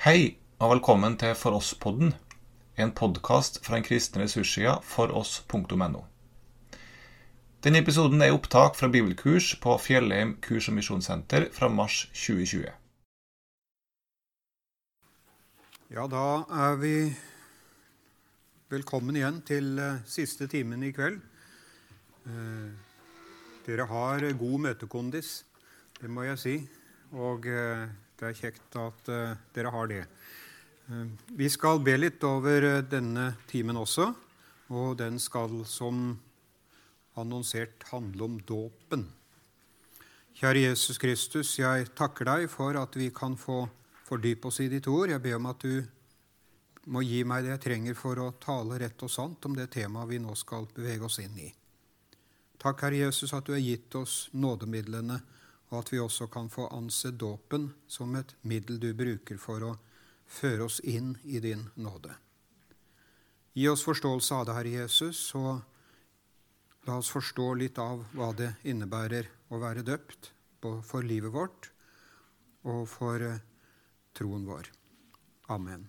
Hei, og velkommen til For oss-podden, en podkast fra den kristne ressurssida foross.no. Denne episoden er opptak fra bibelkurs på Fjellheim kurs- og misjonssenter fra mars 2020. Ja, da er vi velkommen igjen til eh, siste timen i kveld. Eh, dere har god møtekondis, det må jeg si. Og eh, det er kjekt at uh, dere har det. Uh, vi skal be litt over uh, denne timen også, og den skal som annonsert handle om dåpen. Kjære Jesus Kristus, jeg takker deg for at vi kan få fordype oss i ditt ord. Jeg ber om at du må gi meg det jeg trenger for å tale rett og sant om det temaet vi nå skal bevege oss inn i. Takk, Herre Jesus, at du har gitt oss nådemidlene, og at vi også kan få anse dåpen som et middel du bruker for å føre oss inn i din nåde. Gi oss forståelse av det, Herre Jesus, og la oss forstå litt av hva det innebærer å være døpt for livet vårt og for eh, troen vår. Amen.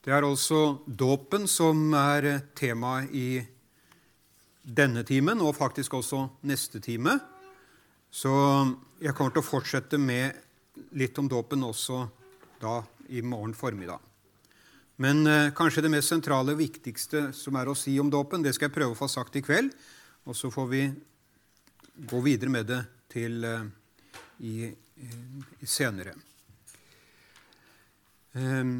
Det er altså dåpen som er temaet i denne timen, og faktisk også neste time. Så jeg kommer til å fortsette med litt om dåpen også da i morgen formiddag. Men eh, kanskje det mest sentrale og viktigste som er å si om dåpen, det skal jeg prøve å få sagt i kveld. Og så får vi gå videre med det til eh, i, i senere. Eh,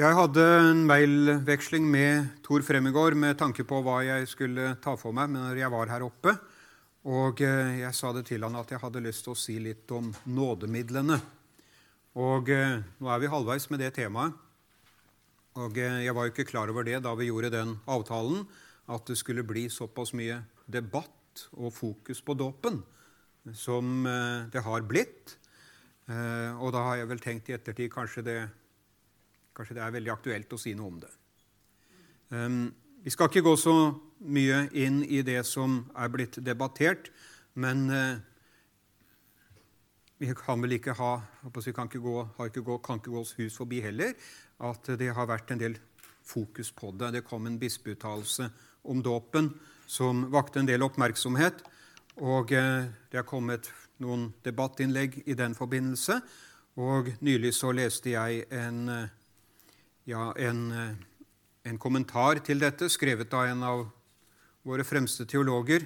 jeg hadde en mailveksling med Tor Fremmegård med tanke på hva jeg skulle ta for meg når jeg var her oppe. Og eh, jeg sa det til han at jeg hadde lyst til å si litt om nådemidlene. Og eh, nå er vi halvveis med det temaet. Og eh, jeg var jo ikke klar over det da vi gjorde den avtalen, at det skulle bli såpass mye debatt og fokus på dåpen som det har blitt. Og da har jeg vel tenkt i ettertid kanskje det, kanskje det er veldig aktuelt å si noe om det. Ehm, vi skal ikke gå så mye inn i det som er blitt debattert, men vi kan vel ikke ha vi kan ikke gå, ikke gå, kan ikke gå oss hus forbi heller at det har vært en del fokus på det. Det kom en bispeuttalelse om dåpen som vakte en del oppmerksomhet. Og det har kommet noen debattinnlegg i den forbindelse. Og nylig så leste jeg en, ja, en, en kommentar til dette, skrevet av en av våre fremste teologer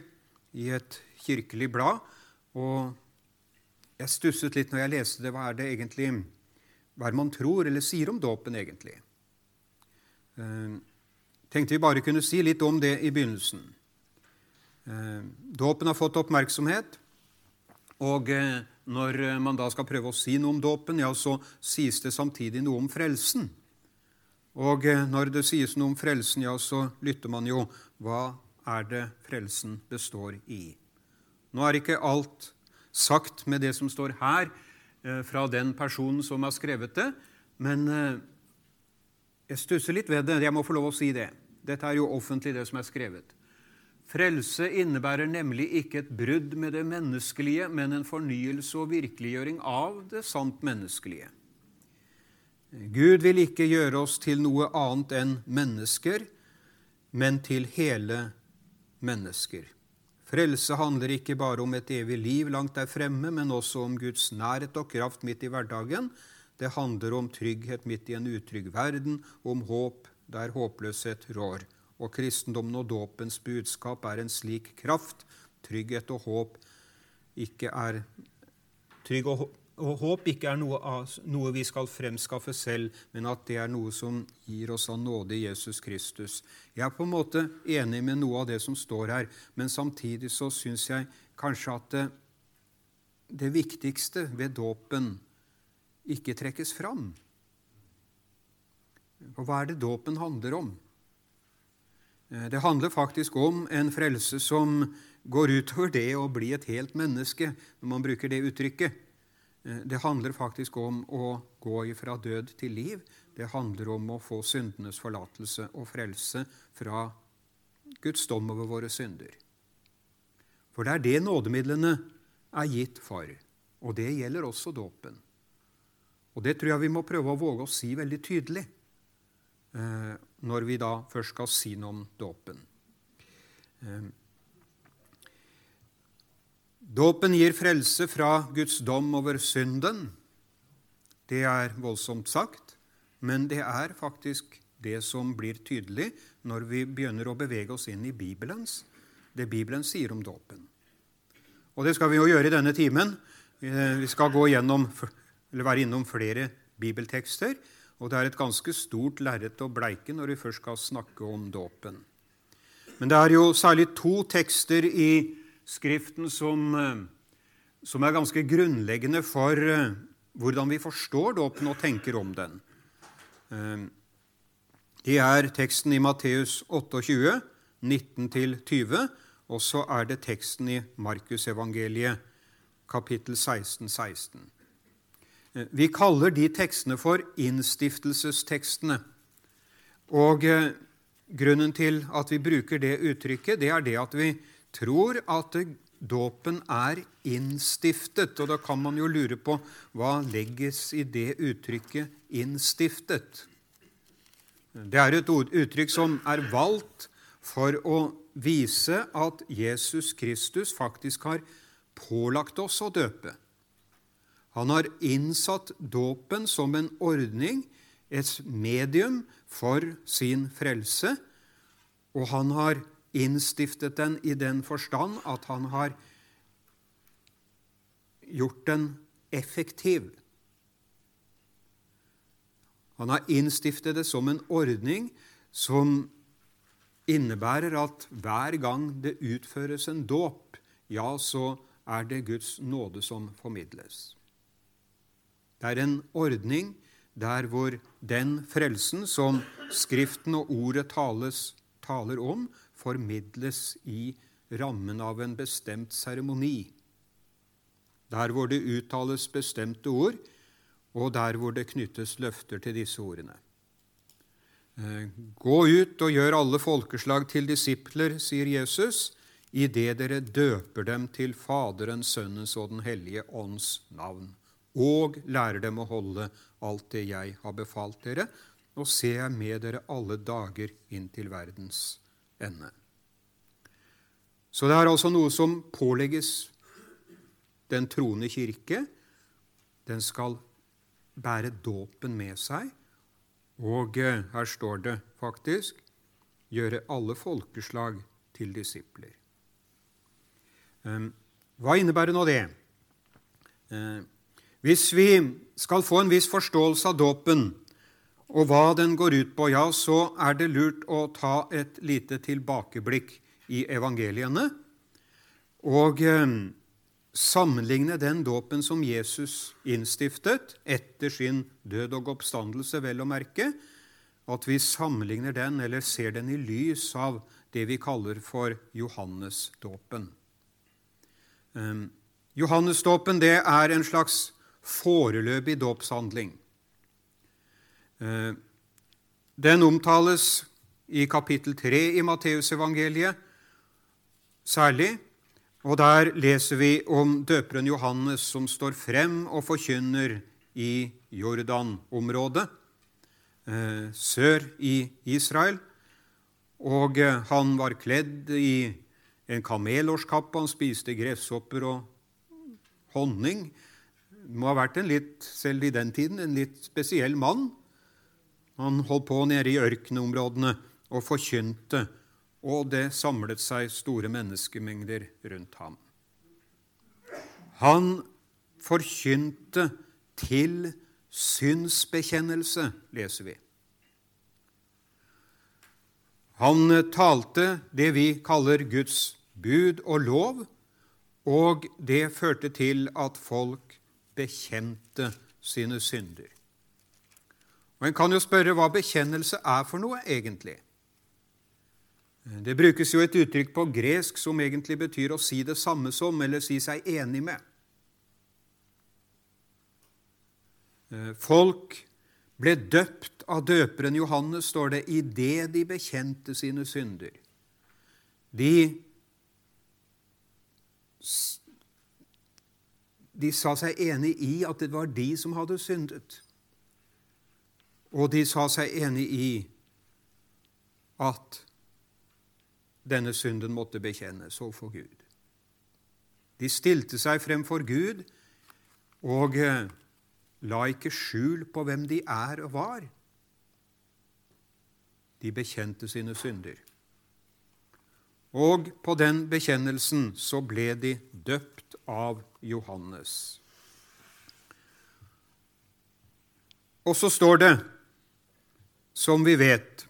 i et kirkelig blad. Og jeg stusset litt når jeg leste det. Hva er det egentlig hva er man tror eller sier om dåpen, egentlig? Eh, tenkte vi bare kunne si litt om det i begynnelsen. Eh, dåpen har fått oppmerksomhet, og eh, når man da skal prøve å si noe om dåpen, ja, så sies det samtidig noe om frelsen. Og når det sies noe om frelsen, ja, så lytter man jo. Hva er det frelsen består i? Nå er ikke alt sagt med det som står her, eh, fra den personen som har skrevet det, men eh, jeg stusser litt ved det. Jeg må få lov å si det. Dette er jo offentlig, det som er skrevet. Frelse innebærer nemlig ikke et brudd med det menneskelige, men en fornyelse og virkeliggjøring av det sant menneskelige. Gud vil ikke gjøre oss til noe annet enn mennesker, men til hele mennesker. Frelse handler ikke bare om et evig liv langt der fremme, men også om Guds nærhet og kraft midt i hverdagen. Det handler om trygghet midt i en utrygg verden, om håp der håpløshet rår. Og kristendommen og dåpens budskap er en slik kraft. Trygghet og håp ikke er Trygg og, og håp ikke er noe, noe vi skal fremskaffe selv, men at det er noe som gir oss av nåde i Jesus Kristus. Jeg er på en måte enig med noe av det som står her, men samtidig så syns jeg kanskje at det, det viktigste ved dåpen ikke trekkes fram. Og hva er det dåpen handler om? Det handler faktisk om en frelse som går utover det å bli et helt menneske, når man bruker det uttrykket. Det handler faktisk om å gå fra død til liv. Det handler om å få syndenes forlatelse og frelse fra Guds dom over våre synder. For det er det nådemidlene er gitt for, og det gjelder også dåpen. Og det tror jeg vi må prøve å våge å si veldig tydelig eh, når vi da først skal si noe om dåpen. Dåpen gir frelse fra Guds dom over synden. Det er voldsomt sagt, men det er faktisk det som blir tydelig når vi begynner å bevege oss inn i Bibelens, det Bibelen sier om dåpen. Og det skal vi jo gjøre i denne timen. Eh, vi skal gå gjennom, eller være innom flere bibeltekster. Og det er et ganske stort lerret å bleike når vi først skal snakke om dåpen. Men det er jo særlig to tekster i Skriften som, eh, som er ganske grunnleggende for eh, hvordan vi forstår dåpen og tenker om den. Det er teksten i Matteus 28, 19-20, og så er det teksten i Markusevangeliet, kapittel 16, 16. Eh, vi kaller de tekstene for innstiftelsestekstene. Og eh, grunnen til at vi bruker det uttrykket, det er det at vi tror at dåpen er innstiftet. Og da kan man jo lure på hva legges i det uttrykket 'innstiftet'? Det er et uttrykk som er valgt for å vise at Jesus Kristus faktisk har pålagt oss å døpe. Han har innsatt dåpen som en ordning, et medium for sin frelse, og han har innstiftet den i den forstand at han har gjort den effektiv. Han har innstiftet det som en ordning som innebærer at hver gang det utføres en dåp, ja, så er det Guds nåde som formidles. Det er en ordning der hvor den frelsen som Skriften og Ordet tales, taler om, formidles i rammen av en bestemt seremoni. Der hvor det uttales bestemte ord, og der hvor det knyttes løfter til disse ordene. Eh, gå ut og gjør alle folkeslag til disipler, sier Jesus idet dere døper dem til Faderen, Sønnens og Den hellige ånds navn, og lærer dem å holde alt det jeg har befalt dere, og ser jeg med dere alle dager inn til verdens ende. Så det er altså noe som pålegges den troende kirke. Den skal bære dåpen med seg, og eh, her står det faktisk gjøre alle folkeslag til disipler. Ehm, hva innebærer nå det? Ehm, hvis vi skal få en viss forståelse av dåpen og hva den går ut på, ja, så er det lurt å ta et lite tilbakeblikk i evangeliene og ehm, sammenligne den dåpen som Jesus innstiftet etter sin død og oppstandelse, vel å merke, at vi sammenligner den eller ser den i lys av det vi kaller for Johannesdåpen. Um, Johannesdåpen er en slags foreløpig dåpshandling. Uh, den omtales i kapittel 3 i Matteusevangeliet særlig. Og der leser vi om døperen Johannes som står frem og forkynner i Jordan-området, uh, sør i Israel. Og uh, han var kledd i en kamelårskappe, han spiste gresshopper og honning. Det må ha vært en litt, selv i den tiden, en litt spesiell mann. Han holdt på nede i ørkenområdene og forkynte, og det samlet seg store menneskemengder rundt ham. Han forkynte til synsbekjennelse, leser vi. Han talte det vi kaller Guds bud og lov, og det førte til at folk bekjente sine synder. Og En kan jo spørre hva bekjennelse er for noe, egentlig. Det brukes jo et uttrykk på gresk som egentlig betyr å si det samme som, eller si seg enig med. Folk ble døpt av døperen Johannes, står det, idet de bekjente sine synder. De de sa seg enig i at det var de som hadde syndet. Og de sa seg enig i at denne synden måtte bekjennes overfor Gud. De stilte seg fremfor Gud og eh, la ikke skjul på hvem de er og var. De bekjente sine synder. Og på den bekjennelsen så ble de døpt av Johannes. Og så står det, som vi vet,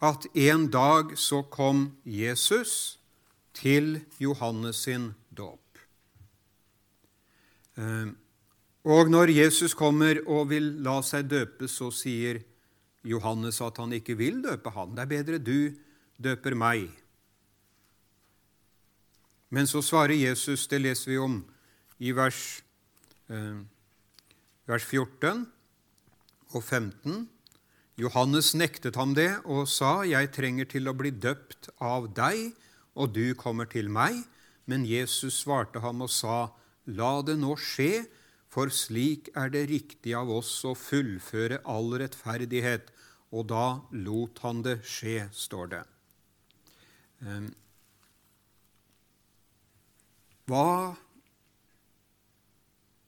at en dag så kom Jesus til Johannes sin dåp. Eh, og når Jesus kommer og vil la seg døpe, så sier Johannes at han ikke vil døpe han. Det er bedre du døper meg. Men så svarer Jesus, det leser vi om i vers, eh, vers 14 og 15. Johannes nektet ham det og sa, 'Jeg trenger til å bli døpt av deg, og du kommer til meg.' Men Jesus svarte ham og sa, 'La det nå skje, for slik er det riktig av oss å fullføre all rettferdighet.' Og da lot han det skje, står det. Ehm, hva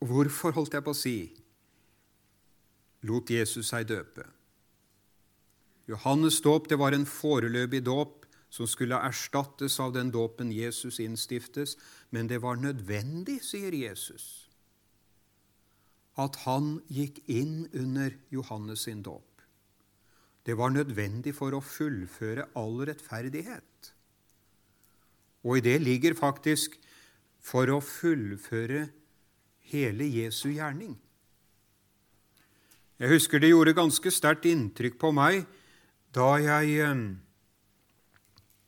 Hvorfor, holdt jeg på å si, lot Jesus seg døpe? Johannes' dåp det var en foreløpig dåp som skulle erstattes av den dåpen Jesus innstiftes, men det var nødvendig, sier Jesus, at han gikk inn under Johannes sin dåp. Det var nødvendig for å fullføre all rettferdighet. Og i det ligger faktisk for å fullføre hele Jesu gjerning. Jeg husker det gjorde ganske sterkt inntrykk på meg da jeg eh,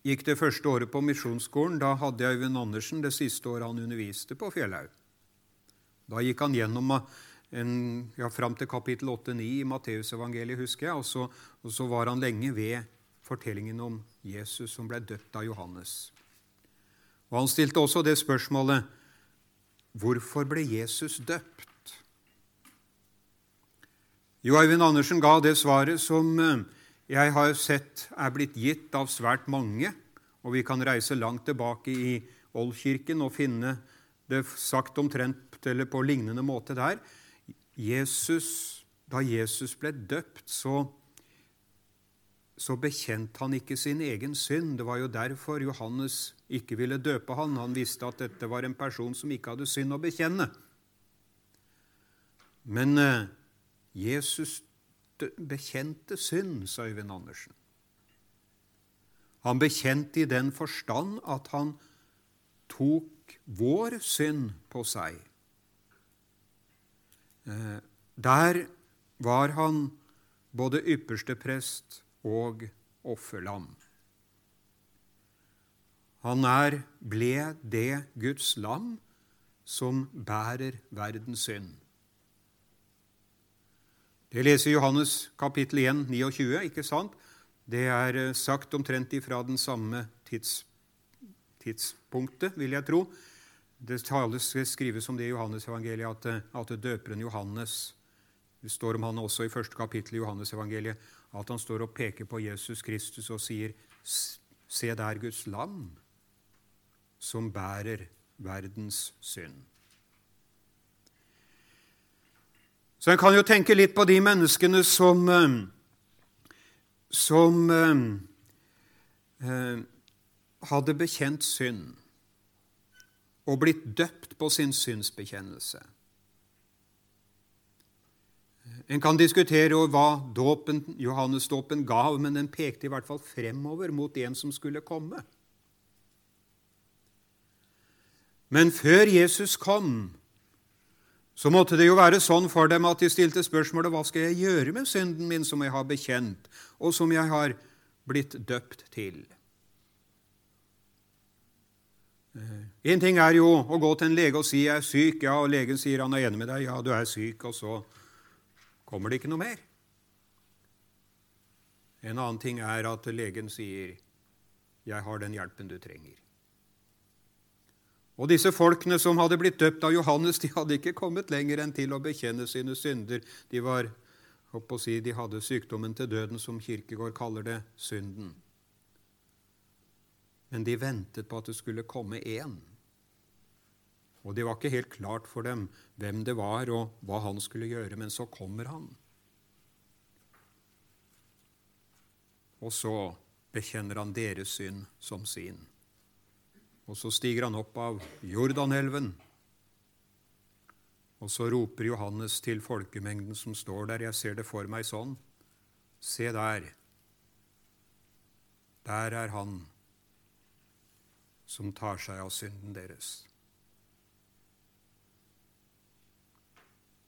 gikk det første året på misjonsskolen. Da hadde jeg Øyvind Andersen det siste året han underviste på Fjellhaug. Da gikk han gjennom en, ja, fram til kapittel 8-9 i Matteusevangeliet, husker jeg, og så, og så var han lenge ved fortellingen om Jesus som ble døpt av Johannes. Og Han stilte også det spørsmålet hvorfor ble Jesus døpt? Jo, Eivind Andersen ga det svaret som eh, jeg har sett er blitt gitt av svært mange, og vi kan reise langt tilbake i Oldkirken og finne det sagt omtrent eller på lignende måte der. Jesus, da Jesus ble døpt, så så bekjente han ikke sin egen synd. Det var jo derfor Johannes ikke ville døpe han. Han visste at dette var en person som ikke hadde synd å bekjenne. Men eh, Jesus bekjente synd, sa Øyvind Andersen. Han bekjente i den forstand at han tok vår synd på seg. Eh, der var han både ypperste prest og offerlam. Han er, ble det Guds lam som bærer verdens synd. Det leser Johannes kapittel 1, 29, ikke sant? Det er eh, sagt omtrent ifra den samme tids, tidspunktet, vil jeg tro. Det tales, skrives om det i Johannes-evangeliet at, eh, at døperen Johannes Det står om han også i første kapittel i Johannes-evangeliet at han står og peker på Jesus Kristus og sier, 'Se der Guds lam, som bærer verdens synd'. Så en kan jo tenke litt på de menneskene som, eh, som eh, eh, hadde bekjent synd og blitt døpt på sin synsbekjennelse. En kan diskutere hva dåpen, Johannesdåpen gav, men den pekte i hvert fall fremover mot en som skulle komme. Men før Jesus kom, så måtte det jo være sånn for dem at de stilte spørsmålet hva skal jeg gjøre med synden min som jeg har bekjent, og som jeg har blitt døpt til? Én ting er jo å gå til en lege og si 'jeg er syk', ja, og legen sier han er enig med deg, ja, du er syk, og så kommer det ikke noe mer. En annen ting er at legen sier 'Jeg har den hjelpen du trenger'. Og disse folkene som hadde blitt døpt av Johannes, de hadde ikke kommet lenger enn til å bekjenne sine synder. De, var, si, de hadde sykdommen til døden, som Kirkegård kaller det, synden. Men de ventet på at det skulle komme én. Og det var ikke helt klart for dem hvem det var, og hva han skulle gjøre. Men så kommer han. Og så bekjenner han deres synd som sin. Og så stiger han opp av Jordanelven. Og så roper Johannes til folkemengden som står der, jeg ser det for meg sånn, se der, der er han som tar seg av synden deres.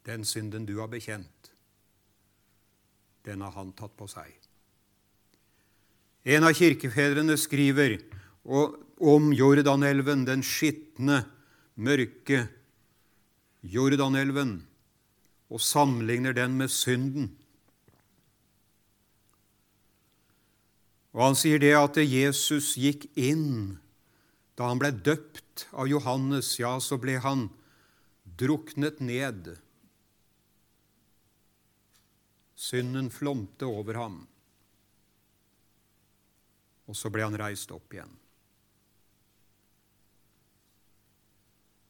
Den synden du har bekjent, den har han tatt på seg. En av kirkefedrene skriver om Jordanelven, den skitne, mørke Jordanelven, og sammenligner den med synden. Og Han sier det at Jesus gikk inn da han ble døpt av Johannes, ja, så ble han druknet ned. Synden flomte over ham, og så ble han reist opp igjen.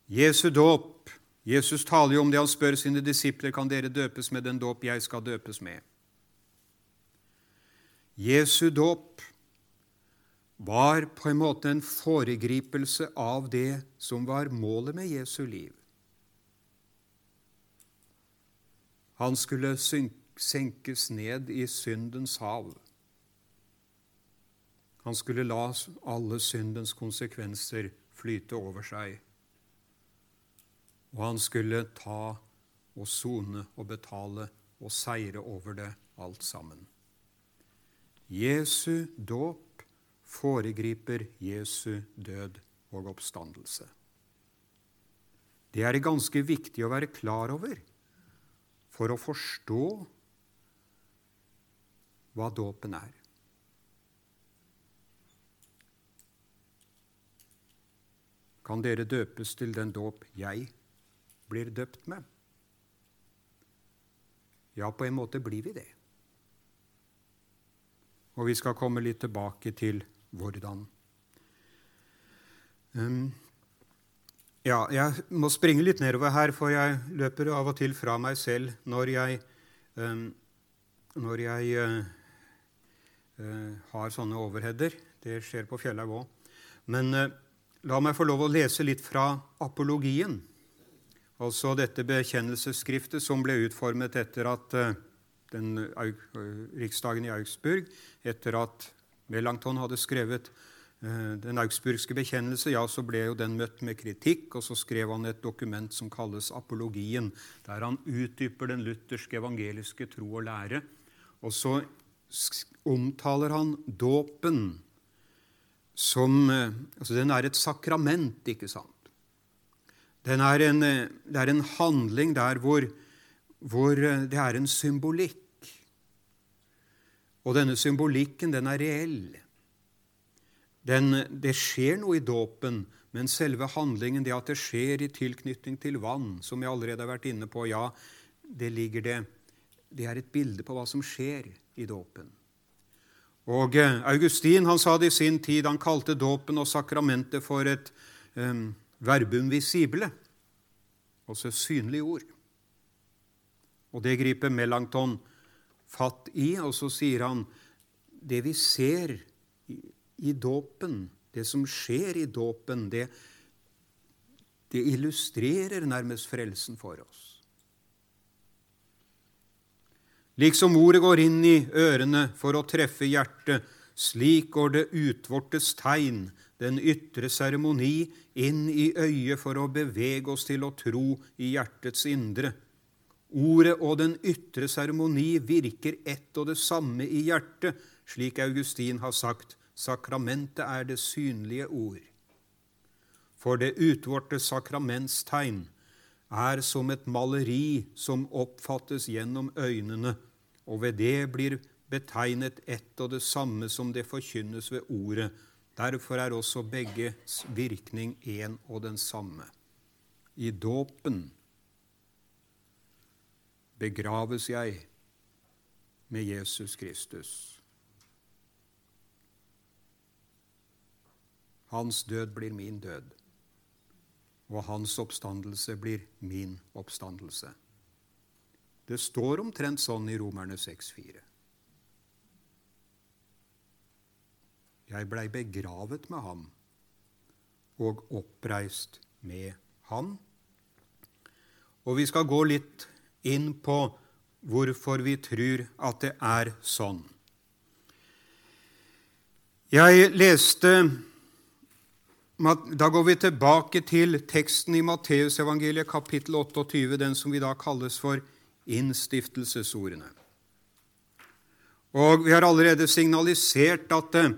Jesu dåp Jesus taler jo om det han spør sine disipler kan dere døpes med den dåp jeg skal døpes med. Jesu dåp var på en måte en foregripelse av det som var målet med Jesu liv. Han skulle senkes ned i syndens hav. Han skulle la alle syndens konsekvenser flyte over seg. Og han skulle ta og sone og betale og seire over det alt sammen. Jesu dåp foregriper Jesu død og oppstandelse. Det er det ganske viktig å være klar over for å forstå hva dåpen er. Kan dere døpes til den dåp jeg blir døpt med? Ja, på en måte blir vi det. Og vi skal komme litt tilbake til hvordan. Um, ja, jeg må springe litt nedover her, for jeg løper av og til fra meg selv når jeg, um, når jeg uh, uh, har sånne overheader. Det skjer på Fjellhaug òg. Men uh, la meg få lov å lese litt fra apologien, altså dette bekjennelsesskriftet som ble utformet etter at den riksdagen i Augsburg, etter at Melanchthon hadde skrevet eh, den augsburgske bekjennelse, ja, så ble jo den møtt med kritikk, og så skrev han et dokument som kalles Apologien, der han utdyper den lutherske evangeliske tro og lære. Og så omtaler han dåpen som eh, Altså, den er et sakrament, ikke sant? Er en, eh, det er en handling der hvor, hvor det er en symbolikk. Og denne symbolikken, den er reell. Den, det skjer noe i dåpen, men selve handlingen, det at det skjer i tilknytning til vann, som jeg allerede har vært inne på, ja, det ligger det Det er et bilde på hva som skjer i dåpen. Og eh, Augustin han sa det i sin tid, han kalte dåpen og sakramentet for et um, verbum visible, altså synlig ord. Og det griper Melanchthon fatt i, og så sier han det vi ser i, i dåpen, det som skjer i dåpen, det, det illustrerer nærmest frelsen for oss. Liksom ordet går inn i ørene for å treffe hjertet, slik går det utvortes tegn, den ytre seremoni, inn i øyet for å bevege oss til å tro i hjertets indre. Ordet og den ytre seremoni virker ett og det samme i hjertet, slik Augustin har sagt. Sakramentet er det synlige ord. For det utvorte sakramentstegn er som et maleri som oppfattes gjennom øynene, og ved det blir betegnet ett og det samme som det forkynnes ved ordet, Derfor er også begges virkning én og den samme. I dåpen begraves jeg med Jesus Kristus. Hans død blir min død, og hans oppstandelse blir min oppstandelse. Det står omtrent sånn i Romerne 6,4. Jeg blei begravet med ham og oppreist med ham. Og vi skal gå litt inn på hvorfor vi tror at det er sånn. Jeg leste Da går vi tilbake til teksten i Matteusevangeliet kapittel 28, den som vi da kalles for innstiftelsesordene. Og vi har allerede signalisert at eh,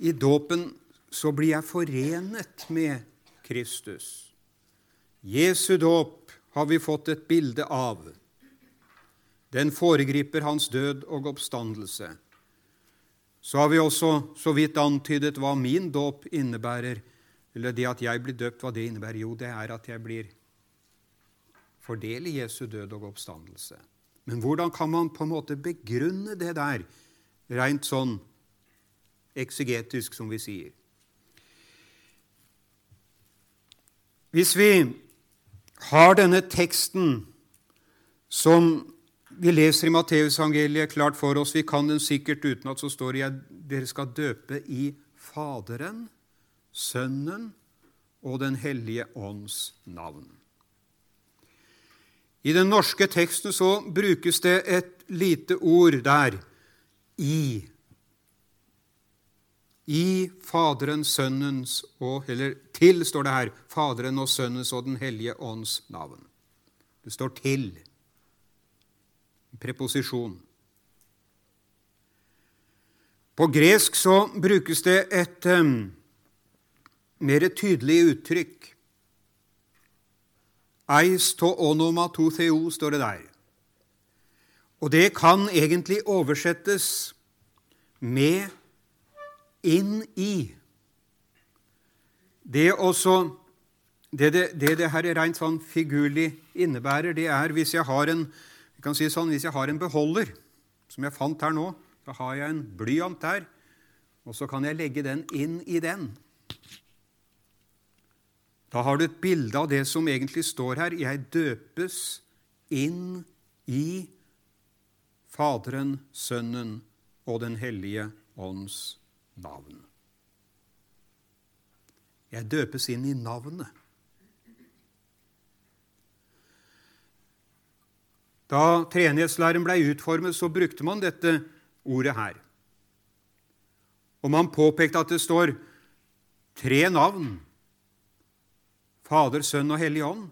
i dåpen så blir jeg forenet med Kristus. Jesu dåp har vi fått et bilde av. Den foregriper hans død og oppstandelse. Så har vi også så vidt antydet hva min dåp innebærer, eller det at jeg blir døpt, hva det innebærer. Jo, det er at jeg blir fordel i Jesu død og oppstandelse. Men hvordan kan man på en måte begrunne det der, rent sånn eksegetisk, som vi sier? Hvis vi har denne teksten som vi leser i Matteusevangeliet klart for oss. Vi kan den sikkert uten at så står det at dere skal døpe i Faderen, Sønnen og Den hellige ånds navn. I den norske teksten så brukes det et lite ord der i. I Faderen, Sønnens og Eller til, står det her. Faderen og Sønnens og Den hellige ånds navn. Det står til preposisjon. På gresk så brukes det et um, mer tydelig uttrykk. Eis to onoma to theo, står det der. Og det kan egentlig oversettes med inn i. Det også det det, det, det her rent sånn figurlig innebærer, det er hvis jeg har en jeg kan si sånn, Hvis jeg har en beholder, som jeg fant her nå, så har jeg en blyant der, og så kan jeg legge den inn i den. Da har du et bilde av det som egentlig står her. Jeg døpes inn i Faderen, Sønnen og Den hellige ånds navn. Jeg døpes inn i navnet. Da treenighetslæren blei utformet, så brukte man dette ordet her. Og man påpekte at det står tre navn Fader, Sønn og Hellig Ånd.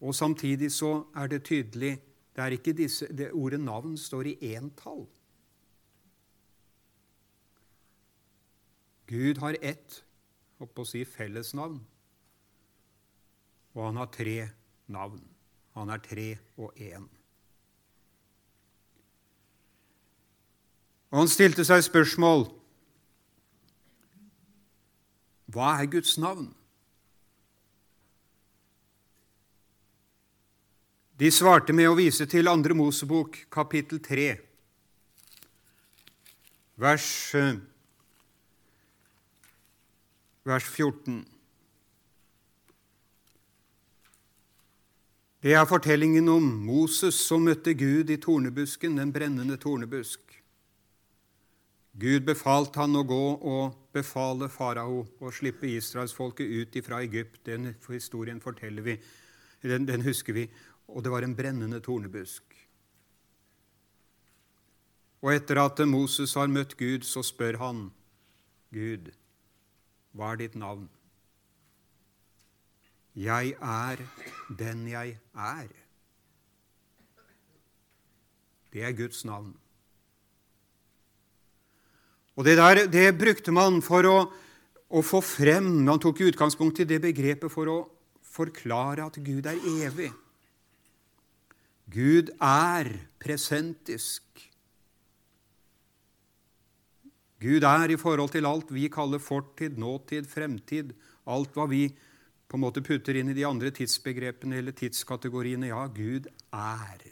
Og samtidig så er det tydelig det er ikke disse, det Ordet navn står i entall. Gud har ett på å si fellesnavn, og han har tre navn. Han er tre og én. Og han stilte seg spørsmål Hva er Guds navn? De svarte med å vise til 2. Mosebok, kapittel 3, vers, eh, vers 14. Det er fortellingen om Moses som møtte Gud i tornebusken, den brennende tornebusk. Gud befalte han å gå og befale farao å slippe israelsfolket ut fra Egypt. Den historien forteller vi, den, den husker vi. Og det var en brennende tornebusk. Og etter at Moses har møtt Gud, så spør han Gud, hva er ditt navn? Jeg er den jeg er. Det er Guds navn. Og Det der, det brukte man for å, å få frem Man tok utgangspunkt i det begrepet for å forklare at Gud er evig. Gud er presentisk. Gud er i forhold til alt vi kaller fortid, nåtid, fremtid, alt hva vi på en måte putter inn i de andre tidsbegrepene eller tidskategoriene. Ja, Gud er.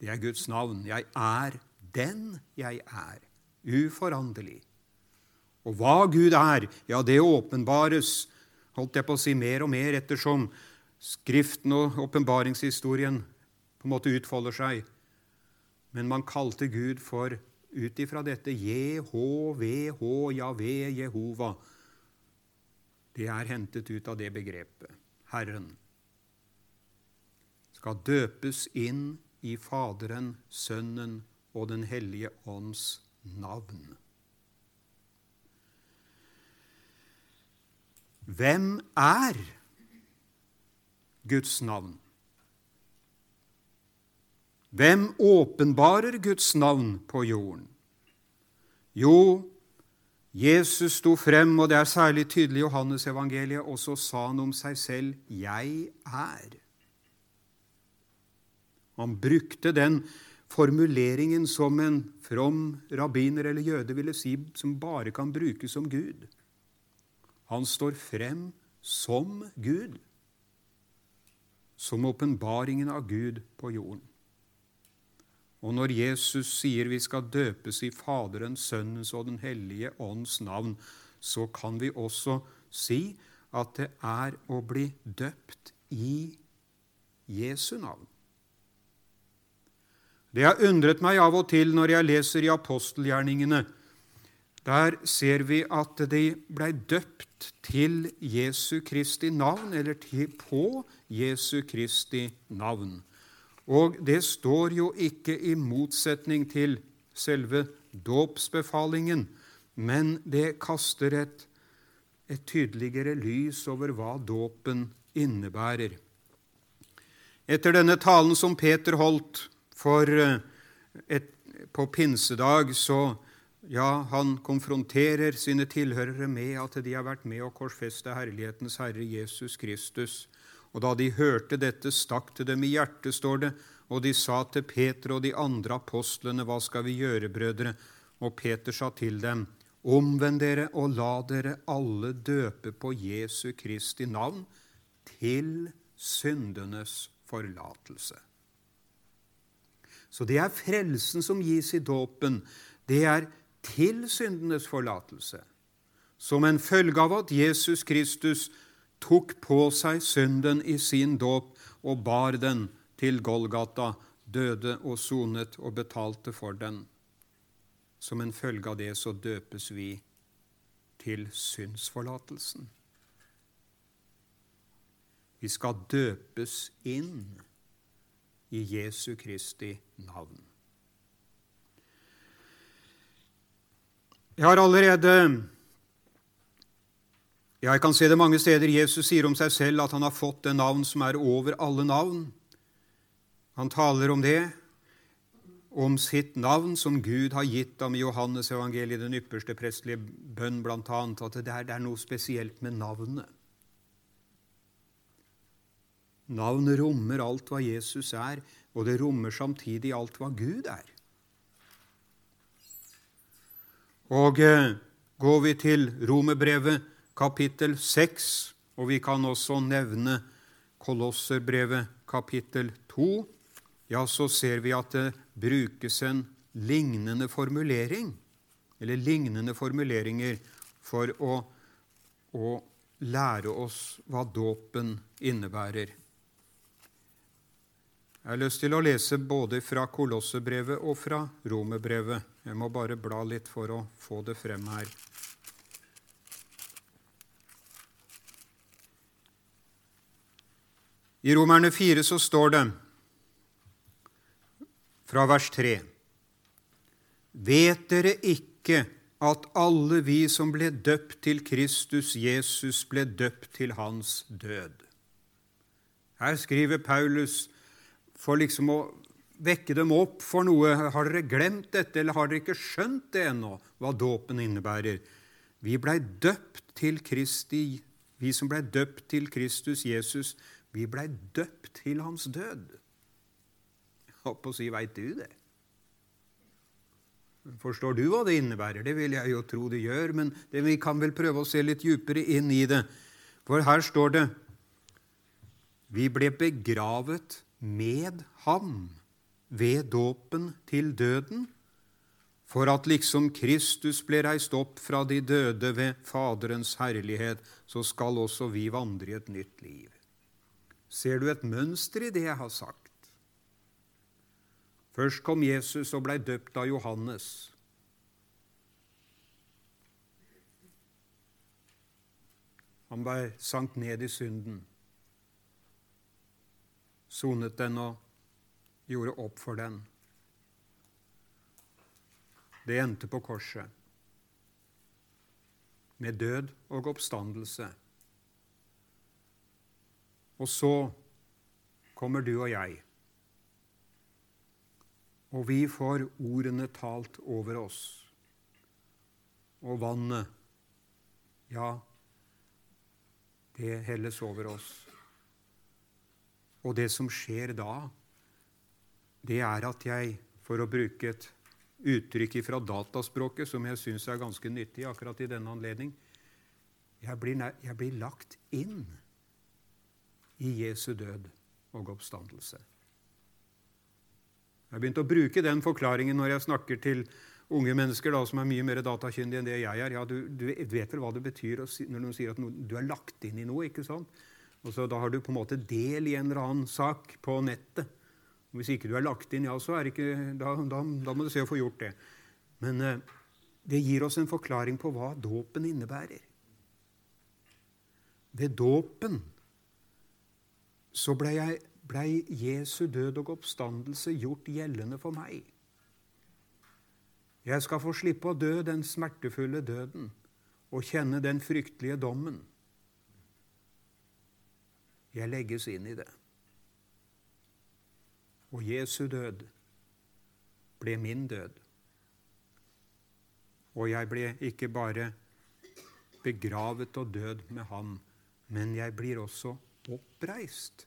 Det er Guds navn. Jeg er den jeg er, uforanderlig. Og hva Gud er, ja, det åpenbares, holdt jeg på å si, mer og mer ettersom Skriften og åpenbaringshistorien på en måte utfolder seg. Men man kalte Gud for, ut ifra dette, JHVH, Javé, Jehova. Det er hentet ut av det begrepet. Herren skal døpes inn i Faderen, Sønnen og Den hellige ånds navn. Hvem er Guds navn? Hvem åpenbarer Guds navn på jorden? Jo, Jesus sto frem, og det er særlig tydelig i Johannes evangeliet, og så sa han om seg selv 'Jeg er'. Han brukte den formuleringen som en from rabbiner eller jøde ville si, som bare kan brukes som Gud. Han står frem som Gud, som åpenbaringen av Gud på jorden. Og når Jesus sier vi skal døpes i Faderens, Sønnens og Den hellige ånds navn, så kan vi også si at det er å bli døpt i Jesu navn. Det har undret meg av og til når jeg leser i apostelgjerningene. Der ser vi at de blei døpt til Jesu Kristi navn, eller på Jesu Kristi navn. Og det står jo ikke i motsetning til selve dåpsbefalingen, men det kaster et, et tydeligere lys over hva dåpen innebærer. Etter denne talen som Peter holdt eh, et, på pinsedag, så ja, han konfronterer sine tilhørere med at de har vært med å korsfeste herlighetens Herre Jesus Kristus. Og da de hørte dette, stakk det dem i hjertet, står det, og de sa til Peter og de andre apostlene, Hva skal vi gjøre, brødre? Og Peter sa til dem, Omvend dere og la dere alle døpe på Jesu Kristi navn til syndenes forlatelse. Så det er frelsen som gis i dåpen. Det er til syndenes forlatelse. Som en følge av at Jesus Kristus tok på seg synden i sin dåp og bar den til Golgata, døde og sonet og betalte for den. Som en følge av det så døpes vi til synsforlatelsen. Vi skal døpes inn i Jesu Kristi navn. Jeg har allerede jeg kan se det mange steder Jesus sier om seg selv at han har fått det navn som er over alle navn. Han taler om det, om sitt navn som Gud har gitt ham i Johannes evangeliet, den ypperste prestelige bønn, bl.a. At det er, det er noe spesielt med navnet. Navnet rommer alt hva Jesus er, og det rommer samtidig alt hva Gud er. Og eh, går vi til Romerbrevet kapittel 6, og vi kan også nevne Kolosserbrevet kapittel 2, ja, så ser vi at det brukes en lignende formulering, eller lignende formuleringer, for å, å lære oss hva dåpen innebærer. Jeg har lyst til å lese både fra Kolossebrevet og fra Romerbrevet. Jeg må bare bla litt for å få det frem her. I Romerne 4 så står det fra vers 3.: Vet dere ikke at alle vi som ble døpt til Kristus Jesus, ble døpt til hans død? Her skriver Paulus for liksom å vekke dem opp for noe. Har dere glemt dette, eller har dere ikke skjønt det ennå, hva dåpen innebærer? Vi blei døpt til Kristi, vi som blei døpt til Kristus Jesus, vi blei døpt til hans død. Jeg holdt på å si, veit du det? Forstår du hva det innebærer? Det vil jeg jo tro det gjør, men det, vi kan vel prøve å se litt djupere inn i det. For her står det Vi ble begravet med ham ved dåpen til døden, for at liksom Kristus ble reist opp fra de døde ved Faderens herlighet, så skal også vi vandre i et nytt liv. Ser du et mønster i det jeg har sagt? Først kom Jesus og blei døpt av Johannes. Han blei sank ned i synden, sonet den og gjorde opp for den. Det endte på korset, med død og oppstandelse. Og så kommer du og jeg. Og vi får ordene talt over oss. Og vannet, ja, det helles over oss. Og det som skjer da, det er at jeg, for å bruke et uttrykk fra dataspråket som jeg syns er ganske nyttig akkurat i denne anledning, jeg blir, jeg blir lagt inn i Jesu død og oppstandelse. Jeg har begynt å bruke den forklaringen når jeg snakker til unge mennesker da, som er mye mer datakyndige enn det jeg er. Ja, du, du, vet vel hva det betyr når noen sier at du er lagt inn i noe. ikke sant? Og så Da har du på en måte del i en eller annen sak på nettet. Og hvis ikke du er lagt inn, ja, så er ikke, da, da, da må du se å få gjort det. Men eh, det gir oss en forklaring på hva dåpen innebærer. Ved dåpen så ble Jesu død og oppstandelse gjort gjeldende for meg. Jeg skal få slippe å dø den smertefulle døden og kjenne den fryktelige dommen. Jeg legges inn i det. Og Jesu død ble min død. Og jeg ble ikke bare begravet og død med ham, men jeg blir også oppreist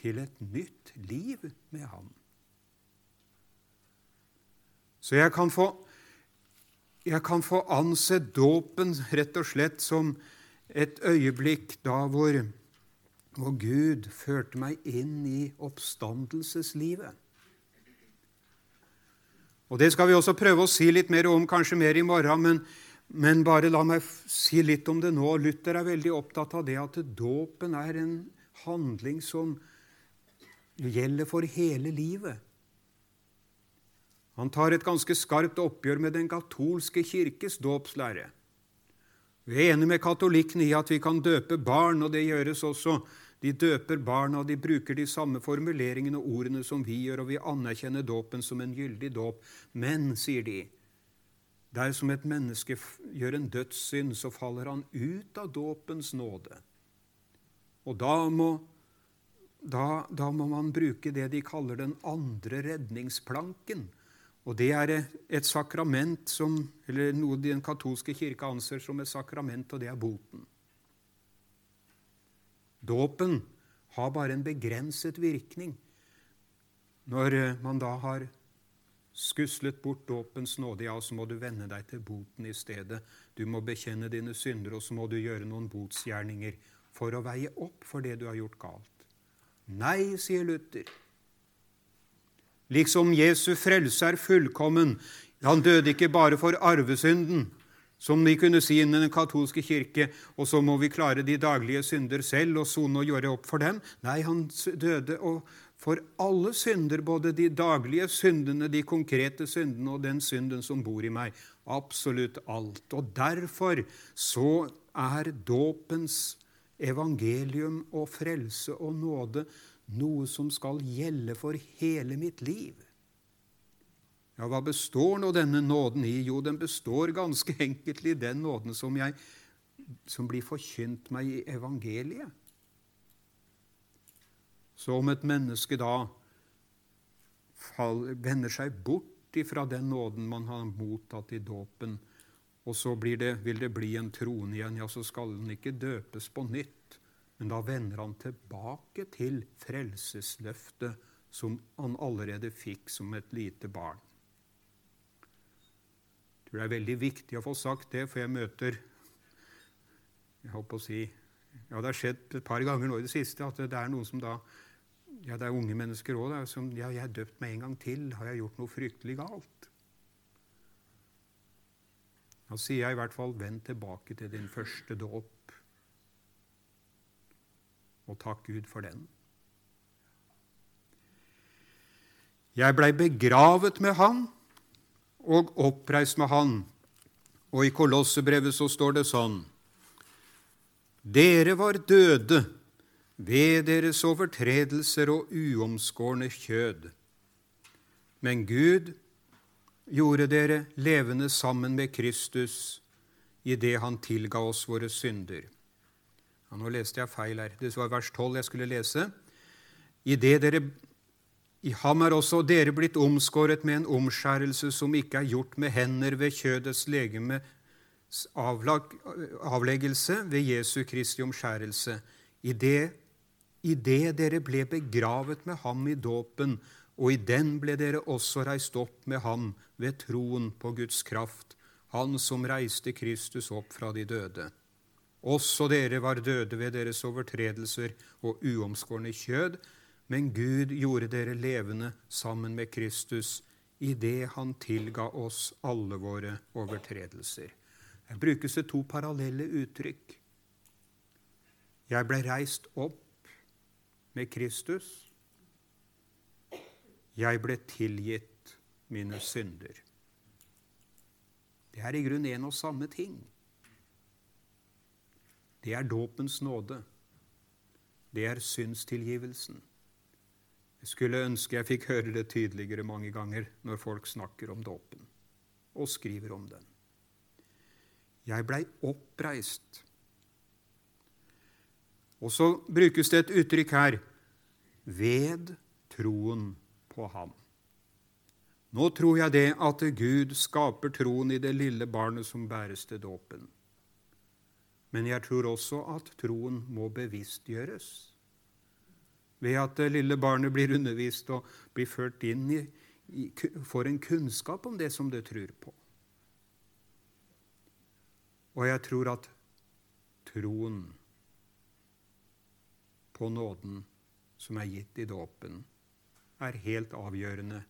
til et nytt liv med ham. Så jeg kan få, jeg kan få anse dåpen rett og slett som et øyeblikk da hvor, hvor Gud førte meg inn i oppstandelseslivet. Og Det skal vi også prøve å si litt mer om, kanskje mer i morgen, men, men bare la meg si litt om det nå. Luther er veldig opptatt av det at dåpen er en handling som gjelder for hele livet. Han tar et ganske skarpt oppgjør med den katolske kirkes dåpslære. Vi er enige med katolikkene i at vi kan døpe barn, og det gjøres også. De døper barna, og de bruker de samme formuleringene og ordene som vi gjør, og vi anerkjenner dåpen som en gyldig dåp. Men, sier de, dersom et menneske gjør en dødssynd, så faller han ut av dåpens nåde. Og da må da, da, må man bruke det de kaller den andre redningsplanken. Og Det er et sakrament som, eller noe den katolske kirke anser som et sakrament, og det er boten. Dåpen har bare en begrenset virkning. Når man da har skuslet bort dåpens nåde, ja, så må du vende deg til boten i stedet. Du må bekjenne dine synder, og så må du gjøre noen botsgjerninger for å veie opp for det du har gjort galt. Nei, sier Luther. Liksom Jesu frelse er fullkommen. Han døde ikke bare for arvesynden, som de kunne si innen den katolske kirke, og så må vi klare de daglige synder selv og sone og gjøre opp for dem. Nei, han døde for alle synder, både de daglige syndene, de konkrete syndene og den synden som bor i meg. Absolutt alt. Og derfor så er dåpens evangelium og frelse og nåde noe som skal gjelde for hele mitt liv. Ja, hva består nå denne nåden i? Jo, den består ganske enkelt i den nåden som, jeg, som blir forkynt meg i evangeliet. Så om et menneske da vender seg bort ifra den nåden man har mottatt i dåpen, og så det, vil det bli en trone igjen, ja, så skal den ikke døpes på nytt. Men da vender han tilbake til frelsesløftet som han allerede fikk som et lite barn. Jeg tror det er veldig viktig å få sagt det, for jeg møter jeg håper å si, ja, Det har skjedd et par ganger nå i det siste at det er noen som da ja, Det er unge mennesker òg som ja, 'Jeg er døpt meg en gang til. Har jeg gjort noe fryktelig galt?' Da sier jeg i hvert fall 'Vend tilbake til din første dåp', og takk Gud for den. Jeg blei begravet med Han og oppreist med Han. Og i Kolossebrevet så står det sånn Dere var døde ved deres overtredelser og uomskårne kjød. Men Gud gjorde dere levende sammen med Kristus i det Han tilga oss våre synder. Ja, nå leste jeg feil her. Det var vers 12 jeg skulle lese. I det dere i ham er også dere blitt omskåret med en omskjærelse som ikke er gjort med hender ved kjødets legemes avleggelse ved Jesu Kristi omskjærelse. I det, I det dere ble begravet med ham i dåpen, og i den ble dere også reist opp med ham ved troen på Guds kraft, Han som reiste Kristus opp fra de døde. Også dere var døde ved deres overtredelser og uomskårne kjød, men Gud gjorde dere levende sammen med Kristus idet Han tilga oss alle våre overtredelser. Her brukes det to parallelle uttrykk. Jeg ble reist opp med Kristus. Jeg ble tilgitt mine synder. Det er i grunnen en og samme ting. Det er dåpens nåde. Det er synstilgivelsen. Jeg skulle ønske jeg fikk høre det tydeligere mange ganger når folk snakker om dåpen og skriver om den. Jeg blei oppreist. Og så brukes det et uttrykk her ved troen på ham. Nå tror jeg det at Gud skaper troen i det lille barnet som bæres til dåpen. Men jeg tror også at troen må bevisstgjøres ved at det lille barnet blir undervist og blir ført inn i, i, får en kunnskap om det som det tror på. Og jeg tror at troen på nåden som er gitt i dåpen, er helt avgjørende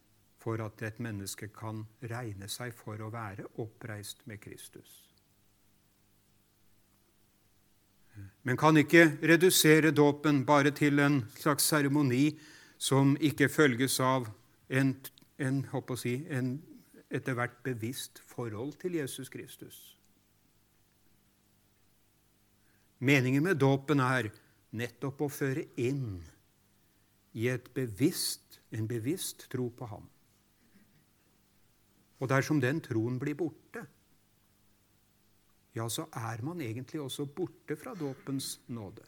for at et menneske kan regne seg for å være oppreist med Kristus. men kan ikke redusere dåpen bare til en slags seremoni som ikke følges av en, en, si, en etter hvert bevisst forhold til Jesus Kristus. Meningen med dåpen er nettopp å føre inn i bevisst, en bevisst tro på ham. Og dersom den troen blir borte, ja, så er man egentlig også borte fra dåpens nåde.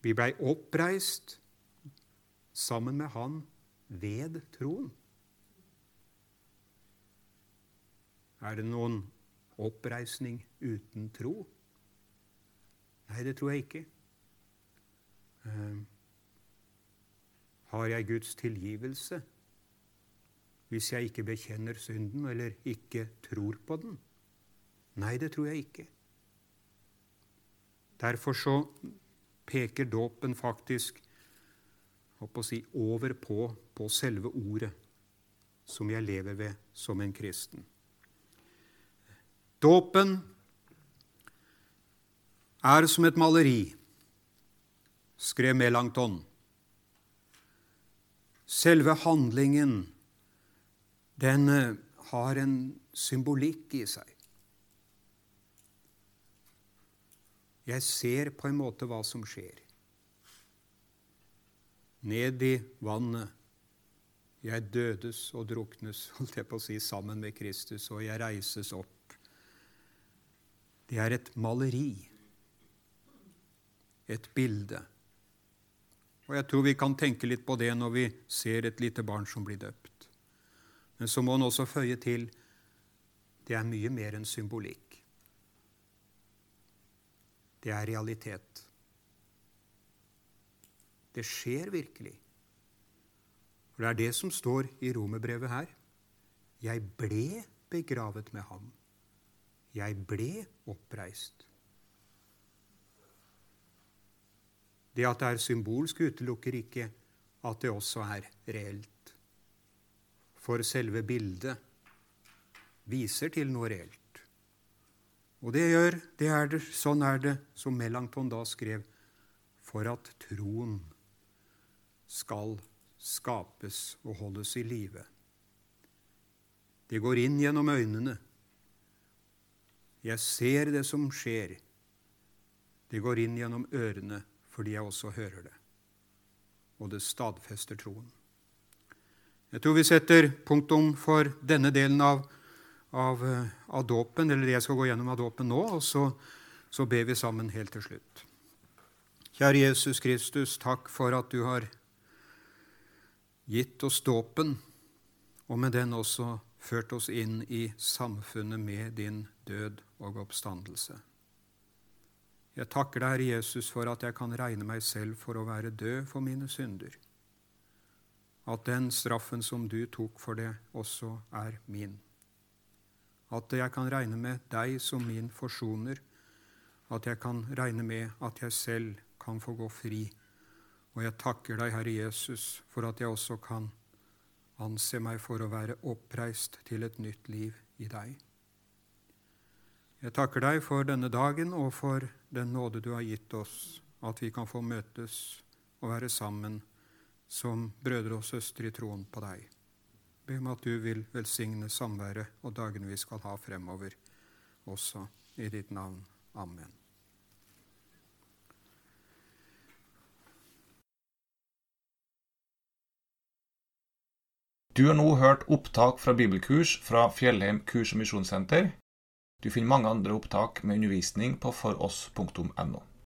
Vi blei oppreist sammen med Han ved troen. Er det noen oppreisning uten tro? Nei, det tror jeg ikke. Uh, har jeg Guds tilgivelse? hvis jeg ikke bekjenner synden eller ikke tror på den? Nei, det tror jeg ikke. Derfor så peker dåpen faktisk si, over på, på selve ordet som jeg lever ved som en kristen. Dåpen er som et maleri, skrev Melanchthon. Selve handlingen den eh, har en symbolikk i seg. Jeg ser på en måte hva som skjer. Ned i vannet. Jeg dødes og druknes, holdt jeg på å si, sammen med Kristus, og jeg reises opp. Det er et maleri, et bilde. Og jeg tror vi kan tenke litt på det når vi ser et lite barn som blir døpt. Men så må han også føye til det er mye mer enn symbolikk. Det er realitet. Det skjer virkelig. For Det er det som står i romerbrevet her. Jeg ble begravet med ham. Jeg ble oppreist. Det at det er symbolsk, utelukker ikke at det også er reelt. For selve bildet viser til noe reelt. Og det gjør, det er det, sånn er det, som Melanchthon da skrev, for at troen skal skapes og holdes i live. Det går inn gjennom øynene. Jeg ser det som skjer. Det går inn gjennom ørene fordi jeg også hører det. Og det stadfester troen. Jeg tror vi setter punktum for denne delen av, av, av dåpen, eller jeg skal gå gjennom av dåpen nå, og så, så ber vi sammen helt til slutt. Kjære Jesus Kristus, takk for at du har gitt oss dåpen, og med den også ført oss inn i samfunnet med din død og oppstandelse. Jeg takker deg, Herre Jesus, for at jeg kan regne meg selv for å være død for mine synder. At den straffen som du tok for det, også er min. At jeg kan regne med deg som min forsoner. At jeg kan regne med at jeg selv kan få gå fri. Og jeg takker deg, Herre Jesus, for at jeg også kan anse meg for å være oppreist til et nytt liv i deg. Jeg takker deg for denne dagen og for den nåde du har gitt oss, at vi kan få møtes og være sammen som brødre og søstre i troen på deg. Be om at du vil velsigne samværet og dagene vi skal ha fremover, også i ditt navn. Amen. Du har nå hørt opptak fra bibelkurs fra Fjellheim kurs- og misjonssenter. Du finner mange andre opptak med undervisning på foross.no.